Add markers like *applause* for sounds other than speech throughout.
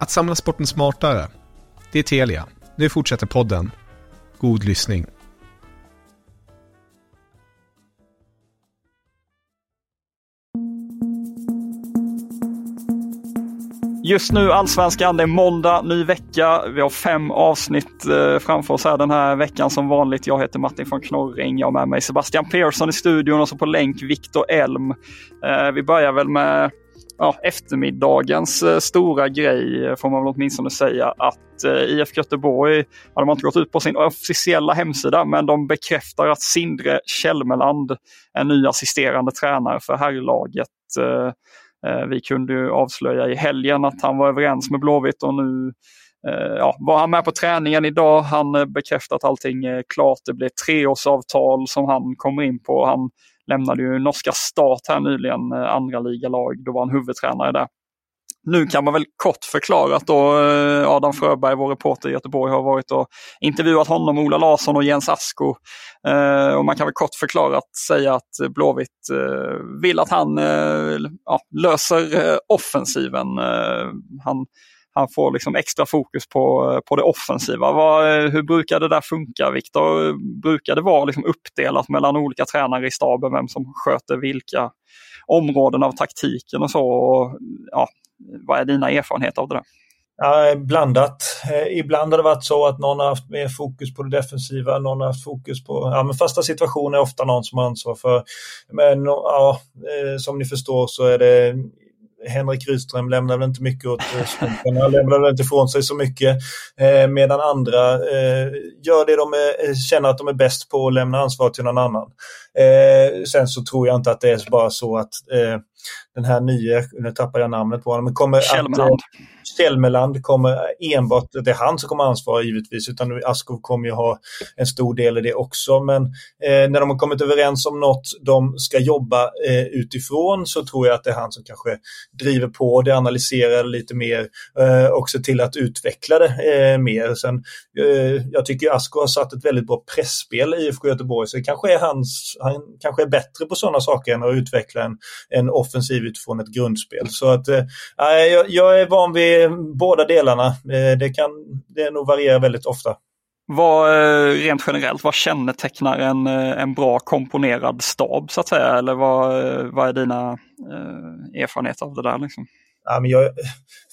Att samla sporten smartare. Det är Telia. Nu fortsätter podden. God lyssning. Just nu Allsvenskan, det är måndag, ny vecka. Vi har fem avsnitt eh, framför oss här den här veckan som vanligt. Jag heter Martin von Knorring, jag har med mig Sebastian Persson i studion och så på länk Viktor Elm. Eh, vi börjar väl med ja, eftermiddagens eh, stora grej eh, får man väl åtminstone säga att eh, IF IFK Göteborg, ja, de har inte gått ut på sin officiella hemsida, men de bekräftar att Sindre Kjellmeland är ny assisterande tränare för herrlaget. Vi kunde ju avslöja i helgen att han var överens med Blåvitt och nu ja, var han med på träningen idag. Han bekräftat bekräftar att allting är klart. Det blir treårsavtal som han kommer in på. Han lämnade ju norska stat här nyligen, eh, andra ligalag. Då var han huvudtränare där. Nu kan man väl kort förklara att då eh, Adam Fröberg, vår reporter i Göteborg, har varit och intervjuat honom, Ola Larsson och Jens Asko. Eh, och man kan väl kort förklara att säga att Blåvitt vill att han ja, löser offensiven. han, han får liksom extra fokus på, på det offensiva. Vad, hur brukar det där funka, Viktor? Brukar det vara liksom uppdelat mellan olika tränare i staben, vem som sköter vilka områden av taktiken och så? Och, ja, vad är dina erfarenheter av det där? Ja, blandat. Eh, ibland har det varit så att någon har haft mer fokus på det defensiva, någon har haft fokus på... Ja, men fasta situationer är ofta någon som har ansvar för. Men ja, eh, som ni förstår så är det Henrik Rydström lämnar väl inte mycket åt eh, slumpen. Han lämnar väl inte ifrån sig så mycket. Eh, medan andra eh, gör det de är, känner att de är bäst på och lämnar ansvar till någon annan. Sen så tror jag inte att det är bara så att den här nya, nu tappar jag namnet på honom, men kommer Kjellmeland. att, Kjellmeland kommer enbart, det är han som kommer ansvara givetvis, utan Askov kommer ju ha en stor del i det också. Men eh, när de har kommit överens om något de ska jobba eh, utifrån så tror jag att det är han som kanske driver på det, analyserar lite mer eh, och ser till att utveckla det eh, mer. Sen, eh, jag tycker Asko har satt ett väldigt bra pressspel i IFK Göteborg, så det kanske är hans, han kanske är bättre på sådana saker än att utveckla en, en offensiv utifrån ett grundspel. Så att eh, jag, jag är van vid Eh, båda delarna. Eh, det kan det nog variera väldigt ofta. Vad, eh, rent generellt, vad kännetecknar en, en bra komponerad stab så att säga? Eller vad, vad är dina eh, erfarenheter av det där? Liksom? Ja, men jag,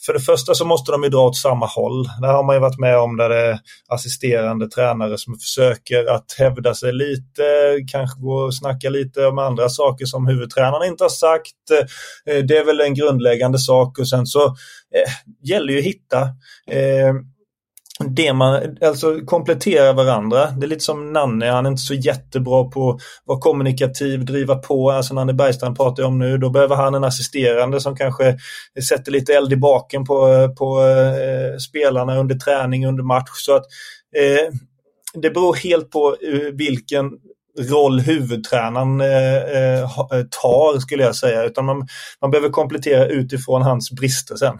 för det första så måste de ju dra åt samma håll. Det har man ju varit med om där det är assisterande tränare som försöker att hävda sig lite, kanske gå och snacka lite om andra saker som huvudtränaren inte har sagt. Eh, det är väl en grundläggande sak och sen så eh, gäller ju att hitta eh, det man, alltså kompletterar varandra. Det är lite som Nanne, han är inte så jättebra på att vara kommunikativ, driva på. Alltså Nanne Bergstrand pratar jag om nu, då behöver han en assisterande som kanske sätter lite eld i baken på, på eh, spelarna under träning, under match. Så att eh, det beror helt på eh, vilken roll huvudtränaren eh, eh, eh, tar skulle jag säga. Utan man, man behöver komplettera utifrån hans brister sen.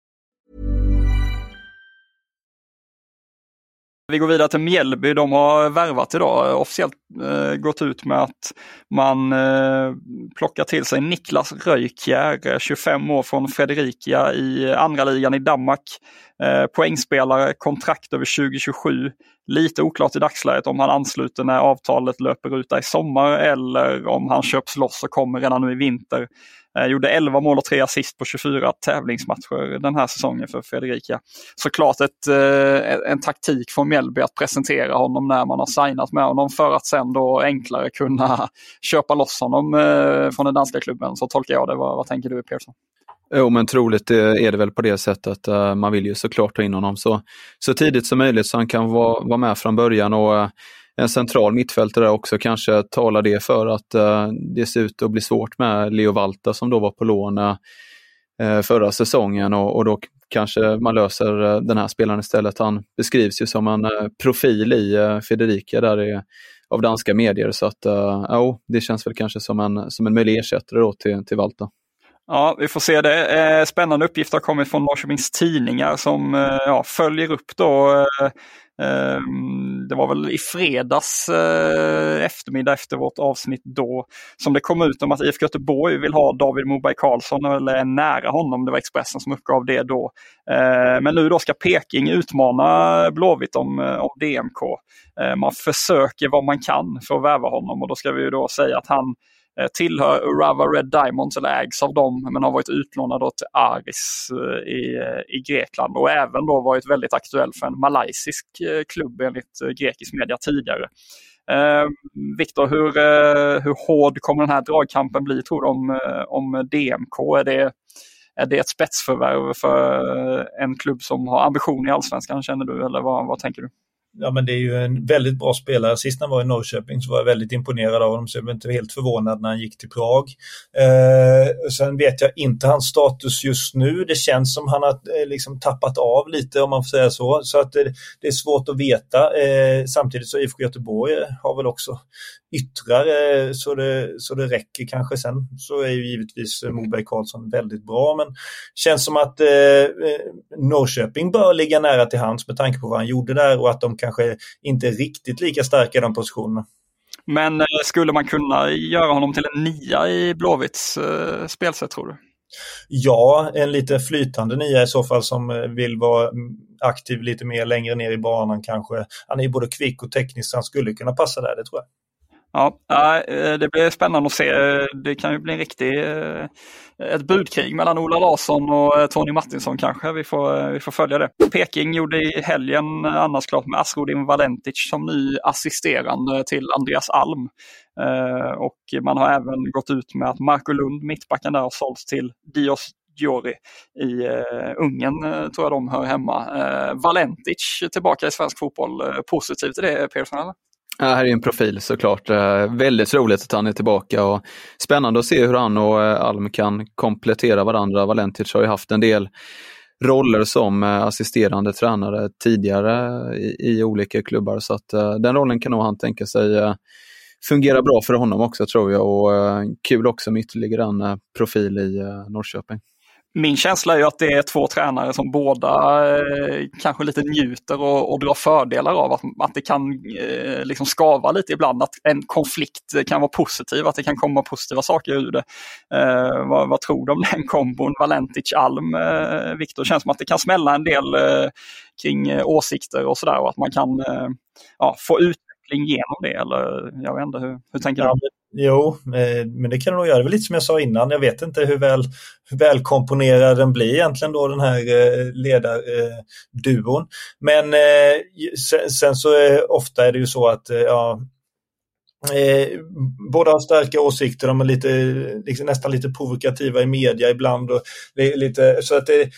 Vi går vidare till Mjällby. De har värvat idag, officiellt eh, gått ut med att man eh, plockar till sig Niklas Röjkjär, eh, 25 år från Fredrikia i eh, andra ligan i Danmark. Eh, poängspelare, kontrakt över 2027. Lite oklart i dagsläget om han ansluter när avtalet löper ut i sommar eller om han köps loss och kommer redan nu i vinter. Eh, gjorde 11 mål och 3 assist på 24 tävlingsmatcher den här säsongen för Fredrika. Såklart ett, eh, en taktik från Mjällby att presentera honom när man har signat med honom för att sen då enklare kunna *laughs* köpa loss honom eh, från den danska klubben. Så tolkar jag det. Vad, vad tänker du Persson? Jo, men troligt är det väl på det sättet. Man vill ju såklart ta in honom så, så tidigt som möjligt så han kan vara, vara med från början. och en central mittfältare också kanske talar det för att eh, det ser ut att bli svårt med Leo Valta som då var på lån eh, eh, förra säsongen och, och, då kanske man löser den här spelaren istället. Han beskrivs ju som en profil i Federica där är, av danska medier så att ja, det känns väl kanske som en, som en möjlig ersättare då till, till Valta. Ja, vi får se det. Spännande uppgifter har kommit från Norrköpings Tidningar som eh, ja, följer upp då eh, ehm, det var väl i fredags eh, eftermiddag efter vårt avsnitt då som det kom ut om att IFK Göteborg vill ha David Moberg Karlsson eller är nära honom. Det var Expressen som uppgav det då. Men nu då ska Peking utmana Blåvitt om, om DMK. Man försöker vad man kan för att värva honom och då ska vi då säga att han Eh, tillhör Urava Red Diamonds eller ägs av dem men har varit utlånad till Aris eh, i, eh, i Grekland och även då varit väldigt aktuell för en malaysisk klubb enligt grekisk media tidigare. Eh, Viktor, hur, hur hård kommer den här dragkampen bli tror du om, om DMK? Är det, är det ett spetsförvärv för en klubb som har ambition i allsvenskan känner du eller vad, vad tänker du? Ja, men det är ju en väldigt bra spelare. Sist när han var i Norrköping så var jag väldigt imponerad av honom, så jag blev inte helt förvånad när han gick till Prag. Eh, sen vet jag inte hans status just nu. Det känns som han har eh, liksom tappat av lite om man får säga så. Så att det, det är svårt att veta. Eh, samtidigt så IFK Göteborg eh, har väl också yttrar eh, så det, så det räcker kanske. Sen så är ju givetvis Moberg Karlsson väldigt bra, men känns som att eh, eh, Norrköping bör ligga nära till hands med tanke på vad han gjorde där och att de kanske inte är riktigt lika starka i de positionerna. Men eh, skulle man kunna göra honom till en nia i Blåvitts eh, spelsätt tror du? Ja, en lite flytande nia i så fall som eh, vill vara aktiv lite mer längre ner i banan kanske. Han är ju både kvick och teknisk så han skulle kunna passa där, det tror jag. Ja, eh, det blir spännande att se. Eh, det kan ju bli en riktig, eh, ett budkrig mellan Ola Larsson och Tony Martinsson kanske. Vi får, vi får följa det. Peking gjorde i helgen annars klart med Asrodin Valentic som ny assisterande till Andreas Alm. Och man har även gått ut med att Marco Lund, mittbacken där, har sålts till Dios Giori i uh, Ungern, uh, tror jag de hör hemma. Uh, Valentic tillbaka i svensk fotboll. Uh, positivt till det, Persson? Eller? Ja, här är en profil såklart. Eh, väldigt roligt att han är tillbaka och spännande att se hur han och eh, Alm kan komplettera varandra. Valentic har ju haft en del roller som eh, assisterande tränare tidigare i, i olika klubbar. Så att den rollen kan nog han tänka sig fungera bra för honom också tror jag och kul också med ytterligare en profil i Norrköping min känsla är ju att det är två tränare som båda eh, kanske lite njuter och, och drar fördelar av att, att det kan eh, liksom skava lite ibland, att en konflikt kan vara positiv, att det kan komma positiva saker ur det. Eh, vad, vad, tror du om den kombon Valentic-Alm, eh, Viktor? känns som att det kan smälla en del eh, kring eh, åsikter och sådär och att man kan eh, ja, få utveckling genom det, eller jag vet inte, hur, hur tänker ja, du? Jo, eh, men det kan du nog göra. Det var lite som jag sa innan, jag vet inte hur väl hur välkomponerad den blir egentligen då den här eh, ledarduon. Men eh, sen så ofta är det ju så att ja, Eh, båda har starka åsikter, de är lite, liksom, nästan lite provokativa i media ibland. Och lite, så att det,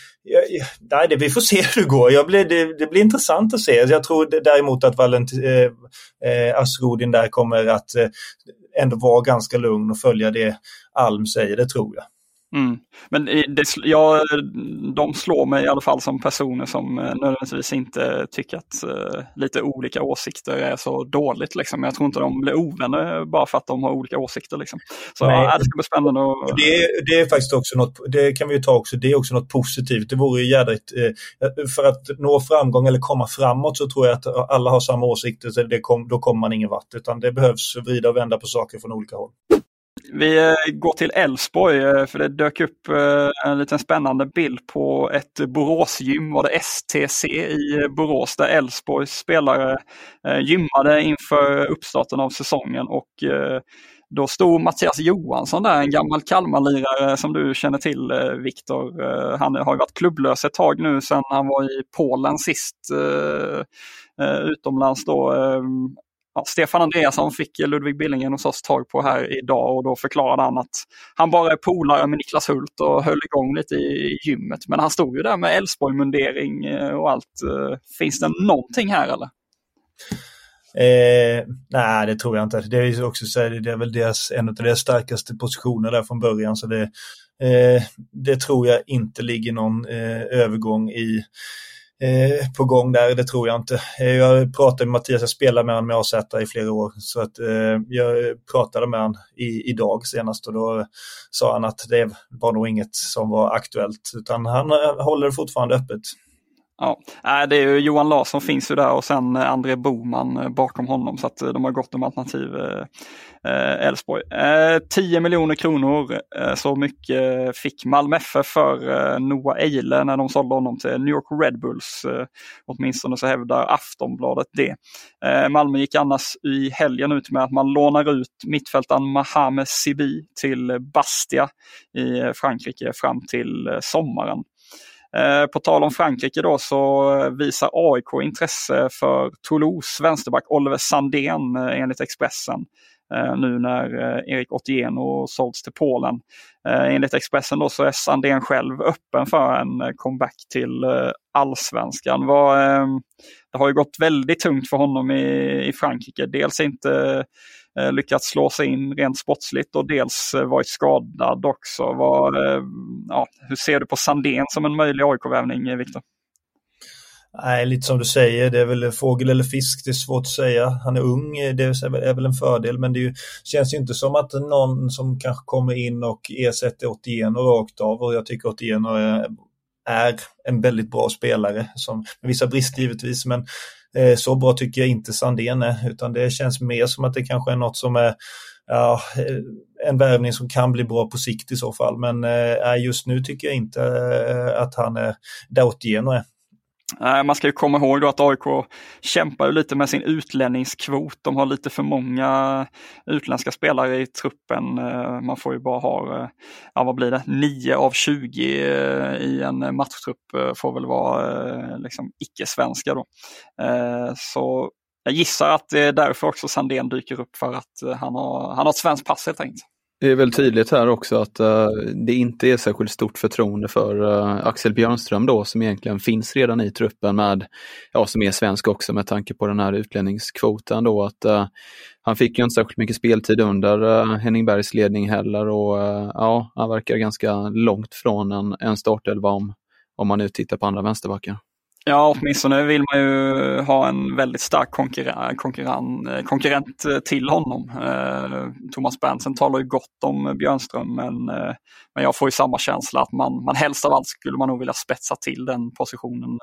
nej, det, vi får se *laughs* hur det går. Jag blir, det, det blir intressant att se. Jag tror däremot att Valent, eh, eh, Asrodin där kommer att eh, ändå vara ganska lugn och följa det Alm säger, det tror jag. Mm. Men det, ja, de slår mig i alla fall som personer som eh, nödvändigtvis inte tycker att uh, lite olika åsikter är så dåligt. Liksom. Jag tror inte de blir ovänner bara för att de har olika åsikter. Liksom. Så ja, det ska bli spännande. Och... Det, det, är faktiskt också något, det kan vi ta också, det är också något positivt. Det vore ju jädrigt, eh, för att nå framgång eller komma framåt så tror jag att alla har samma åsikter, så det kom, då kommer man ingen vart. Utan det behövs vrida och vända på saker från olika håll. Vi eh, går till Elfsborg eh, för det dök upp eh, en liten spännande bild på ett Boråsgym, var det STC i Borås, där Elfsborgs spelare gymmade inför uppstarten av säsongen? Och då stod Mattias Johansson där, en gammal Kalmarlirare som du känner till Viktor. Han har ju varit klubblös ett tag nu sedan han var i Polen sist utomlands då. Ehm, ja, Stefan Andreasson fick Ludvig Billingen hos oss tag på här idag och då förklarade han att han bara är polare med Niklas Hult och höll igång lite i gymmet. Men han stod ju där med Elfsborg-mundering eh, och allt. Eh, finns det någonting här eller? Eh, nej, det tror jag inte. Det är, också så, det är väl deras, en av deras starkaste positioner där från början. Så det, eh, det tror jag inte ligger någon eh, övergång i eh, på gång där, det tror jag inte. Eh, jag pratade med Mattias, jag spelade med honom med AZ i flera år, så att eh, jag pratade med honom i, idag senast och då sa han att det var nog inget som var aktuellt, utan han eh, håller fortfarande öppet. Ja, äh, det är ju Johan Larsson finns ju där och sen eh, André Boman eh, bakom honom så att eh, de har gott om alternativ Elfsborg. Eh, 10 miljoner kronor, så mycket fick Malmö FF för Noah Eile när de sålde honom till New York Red Bulls. åtminstone så hävdar Aftonbladet det. Malmö gick annars i helgen ut med att man lånar ut mittfältaren Mahame Sibi till Bastia i Frankrike fram till sommaren. Eh, på tal om Frankrike då så eh, visar AIK intresse för Toulouse vänsterback Oliver Sandén eh, enligt Expressen. Eh, nu när eh, Erik Otieno sålts till Polen. Eh, enligt Expressen då så är Sandén själv öppen för en comeback till allsvenskan. Det har ju gått väldigt tungt för honom i Frankrike. Dels inte Eh, lyckats slå sig in rent sportsligt och dels eh, varit skadad också. Var, eh, ja, hur ser du på Sandén som en möjlig AIK-värvning, eh, Viktor? Nej, lite som du säger, det är väl fågel eller fisk, det är svårt att säga. Han är ung, eh, det är väl en fördel, men det ju, känns ju inte som att någon som kanske kommer in och ersätter Otieno rakt av och jag tycker Otieno är, är en väldigt bra spelare, som, med vissa brister givetvis, men Eh, så bra tycker jag inte Sandén är, utan det känns mer som att det kanske är något som är ja, eh, en värvning som kan bli bra på sikt i så fall. Men eh, just nu tycker jag inte eh, att han är där Otieno är. Man ska ju komma ihåg då att AIK kämpar lite med sin utlänningskvot. De har lite för många utländska spelare i truppen. Eh, man får ju bara ha, eh, ja vad blir det, 9 av 20 eh, i en matchtrupp får väl vara liksom icke-svenska då. Så jag gissar att det är därför också Sandén dyker upp för att han har, han har ett svenskt pass helt enkelt. Det är väl tydligt här också att uh, det inte är särskilt stort förtroende för uh, Axel Björnström då som egentligen finns redan i truppen med, ja som är svensk också med tanke på den här utlänningskvoten då att uh, han fick ju inte särskilt mycket speltid under Henning Bergs ledning heller och ja, han verkar ganska långt från en, en startelva om, om man nu tittar på andra vänsterbackar. Ja, åtminstone vill man ju ha en väldigt stark konkurren, konkurren, eh, konkurrent eh, till honom. Eh, Thomas Berntsen talar ju gott om Björnström, men, men jag får ju samma känsla att man, man helst av allt skulle man nog vilja spetsa till den positionen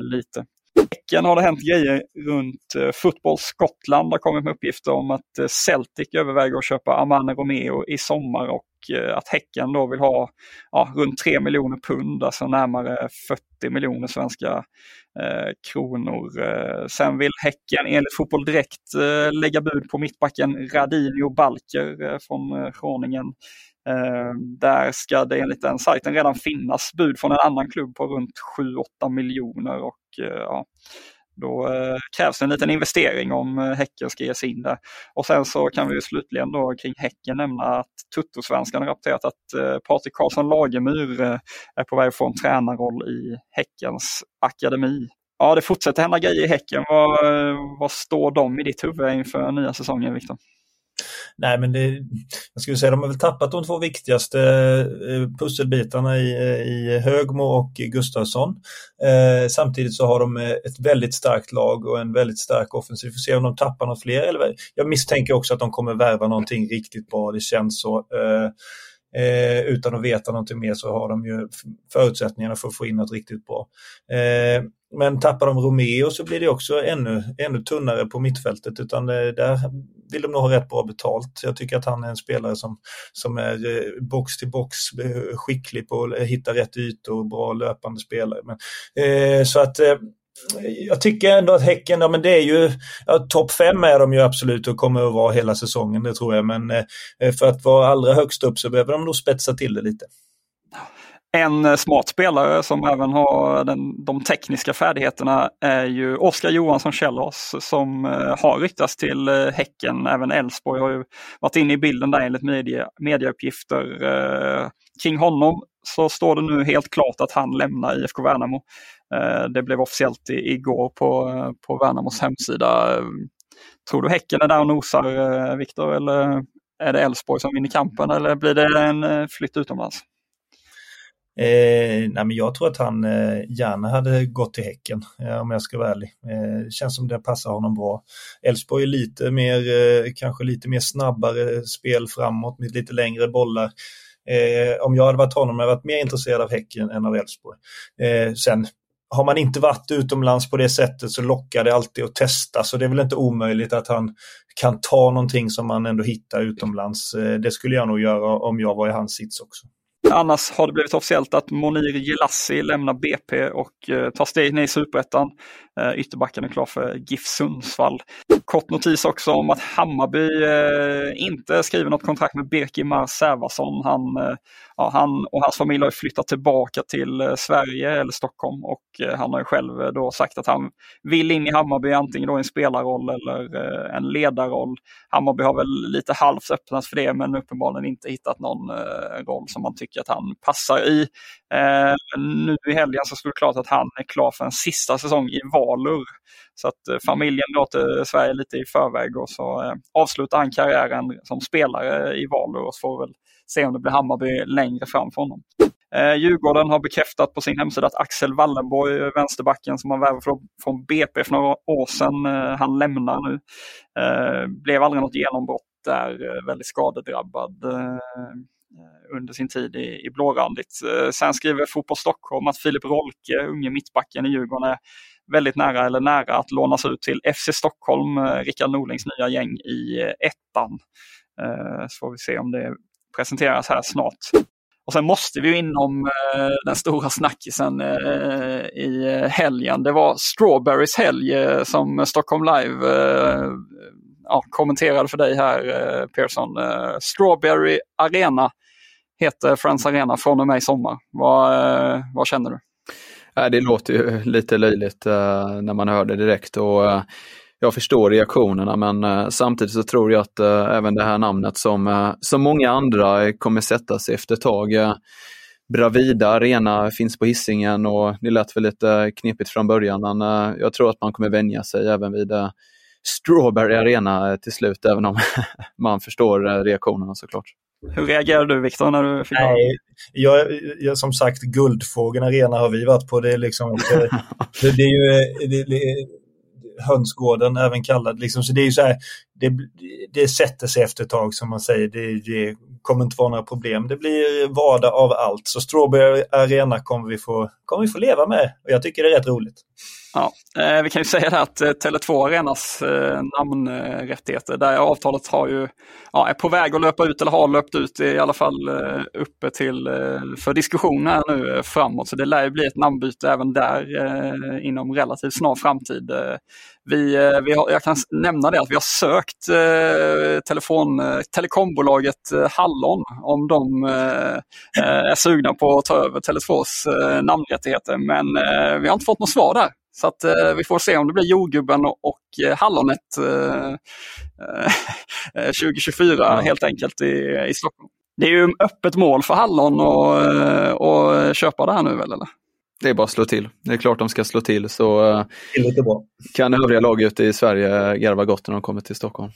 lite. Häcken har det hänt grejer runt eh, Fotboll Skottland har kommit med uppgifter om att Celtic överväger att köpa Amane Romeo i sommar och Eh, att Häcken då vill ha ja, runt 3 miljoner pund, alltså närmare 40 miljoner svenska eh, kronor. Eh, sen vill Häcken enligt Fotboll Direkt eh, lägga bud på mittbacken Radinho Balker eh, från Groningen. Där ska det enligt den sajten redan finnas bud från en annan klubb på runt 7-8 miljoner och ja, då eh, krävs det en liten investering om eh, Häcken ska ge sig in där. Och sen så kan vi slutligen då kring Häcken nämna att Tuttosvenskan har rapporterat att eh, Patrik Karlsson Lagemyr eh, är på väg att få en tränarroll i Häckens akademi. Ja, det fortsätter hända grejer i Häcken. Vad, eh, vad står de i ditt huvud inför nya säsongen, Viktor? Nej, men det, jag skulle säga de har väl tappat de två viktigaste eh, pusselbitarna i, i Högmo och Gustafsson. Eh, samtidigt så har de eh, ett väldigt starkt lag och en väldigt stark offensiv. Vi får se om de tappar något fler. Eller, jag misstänker också att de kommer värva någonting riktigt bra, det känns så. Eh, Eh, utan att veta någonting mer så har de ju förutsättningarna för att få in något riktigt bra. Eh, men tappar de Romeo så blir det också ännu, ännu tunnare på mittfältet utan där vill de nog ha rätt bra betalt. Jag tycker att han är en spelare som, som är eh, box till box eh, skicklig på att hitta rätt ytor och bra löpande spelare. Men, eh, så att eh, jag tycker ändå att Häcken, ja men det är ju, ja, topp fem är de ju absolut och kommer att vara hela säsongen, det tror jag. Men eh, för att vara allra högst upp så behöver de nog spetsa till det lite. En eh, smart spelare som även har den, de tekniska färdigheterna är ju Oskar Johansson Källås som eh, har ryktats till eh, Häcken. Även Elfsborg har ju varit inne i bilden där enligt media, mediauppgifter. Kring honom så står det nu helt klart att han lämnar IFK Värnamo. Det blev officiellt i, igår på, på Värnamos hemsida. Tror du Häcken är där och nosar, Viktor, eller är det Elfsborg som vinner kampen eller blir det en flytt utomlands? Eh, nej men jag tror att han eh, gärna hade gått till Häcken eh, om jag ska vara ärlig. Eh, det känns som det passar honom bra. Elfsborg är lite mer, eh, kanske lite mer snabbare spel framåt med lite längre bollar. Eh, om jag hade varit honom hade jag varit mer intresserad av Häcken än av Elfsborg. Eh, sen har man inte varit utomlands på det sättet så lockar det alltid att testa. Så det är väl inte omöjligt att han kan ta någonting som man ändå hittar utomlands. Eh, det skulle jag nog göra om jag var i hans sits också. Annars har det blivit officiellt att Monir Jelassi lämnar BP och eh, tar steg ner i superettan. Eh, ytterbacken är klar för GIF Sundsvall. Kort notis också om att Hammarby eh, inte skriver något kontrakt med Birkimar Sävason. Han, ja, han och hans familj har flyttat tillbaka till Sverige eller Stockholm och han har ju själv då sagt att han vill in i Hammarby antingen då i en spelarroll eller en ledarroll. Hammarby har väl lite halvt öppnat för det men uppenbarligen inte hittat någon roll som man tycker att han passar i. Eh, nu i helgen så stod det klart att han är klar för en sista säsong i Valur. Så att eh, familjen låter Sverige lite i förväg och så eh, avslutar han karriären som spelare i Valur och så får vi väl se om det blir Hammarby längre fram för honom. Eh, Djurgården har bekräftat på sin hemsida att Axel Wallenborg, vänsterbacken som han värvade från BP för några år sedan, han lämnar nu. Blev aldrig något genombrott där, väldigt skadedrabbad Eh, under sin tid i, i blårandigt. Eh, sen skriver Fotboll Stockholm att Filip Rolke, unge mittbacken i Djurgården, är väldigt nära eller nära att lånas ut till FC Stockholm, eh, Rickard Norlings nya gäng i ettan. Så får vi se om det presenteras här snart. Och sen måste vi inom den stora snackisen i helgen. Det var Strawberries helg som Stockholm Live ja, kommenterade för dig här eh, Pearson. Eh, Strawberry Arena heter Friends Arena från och med i sommar. Vad, eh, vad känner du? Det låter ju lite löjligt eh, när man hör det direkt. Och, eh, jag förstår reaktionerna men samtidigt så tror jag att även det här namnet som, som många andra kommer sätta sig efter ett tag. Bravida Arena finns på hissingen och det lät väl lite knepigt från början men jag tror att man kommer vänja sig även vid Strawberry Arena till slut även om *laughs* man förstår reaktionerna såklart. Hur reagerade du Viktor när du fick Nej, jag, jag, som sagt, Guldfågeln Arena har vi varit på. Det är liksom, *laughs* det, det är ju det, det, hönsgården även kallad. Liksom. Så det är ju så här, det, det sätter sig efter ett tag som man säger. Det, det kommer inte vara några problem. Det blir vardag av allt. Så Strawberry Arena kommer vi få, kommer vi få leva med och jag tycker det är rätt roligt. Ja, eh, vi kan ju säga det att eh, Tele2 Arenas eh, namnrättigheter, där avtalet har ju, ja, är på väg att löpa ut eller har löpt ut i alla fall eh, uppe till eh, för diskussion här nu eh, framåt. Så det lär ju bli ett namnbyte även där eh, inom relativt snar framtid. Eh, vi, vi har, jag kan nämna det att vi har sökt telefon, telekombolaget Hallon om de är sugna på att ta över Tele2s namnrättigheter. Men vi har inte fått något svar där. Så att, eh, vi får se om det blir jordgubben och, och eh, hallonet eh, *laughs* 2024 ja. helt enkelt i, i Stockholm. Det är ju öppet mål för Hallon att eh, köpa det här nu väl eller? Det är bara att slå till. Det är klart de ska slå till så eh, kan övriga lag ute i Sverige garva gott när de kommer till Stockholm.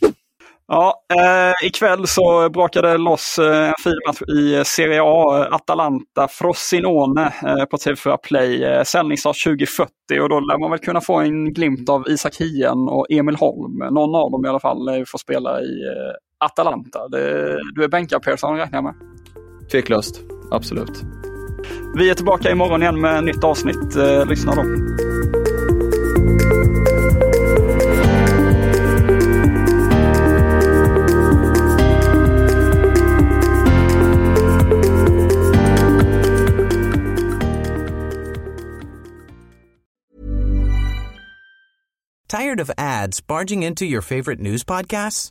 Ja, eh, ikväll så brakade loss eh, en fin match i Serie A. Atalanta Frosinone eh, på TV4 Play. Eh, sändningsstart 2040 och då lär man väl kunna få en glimt av Isak Hien och Emil Holm. Någon av dem i alla fall får spela i eh, Atalanta. Det, du är bänkad Persson räknar jag med. Tveklöst, absolut. Vi är tillbaka imorgon igen med nytt avsnitt. Eh, lyssna då. Tired of ads barging into your favorite news podcasts?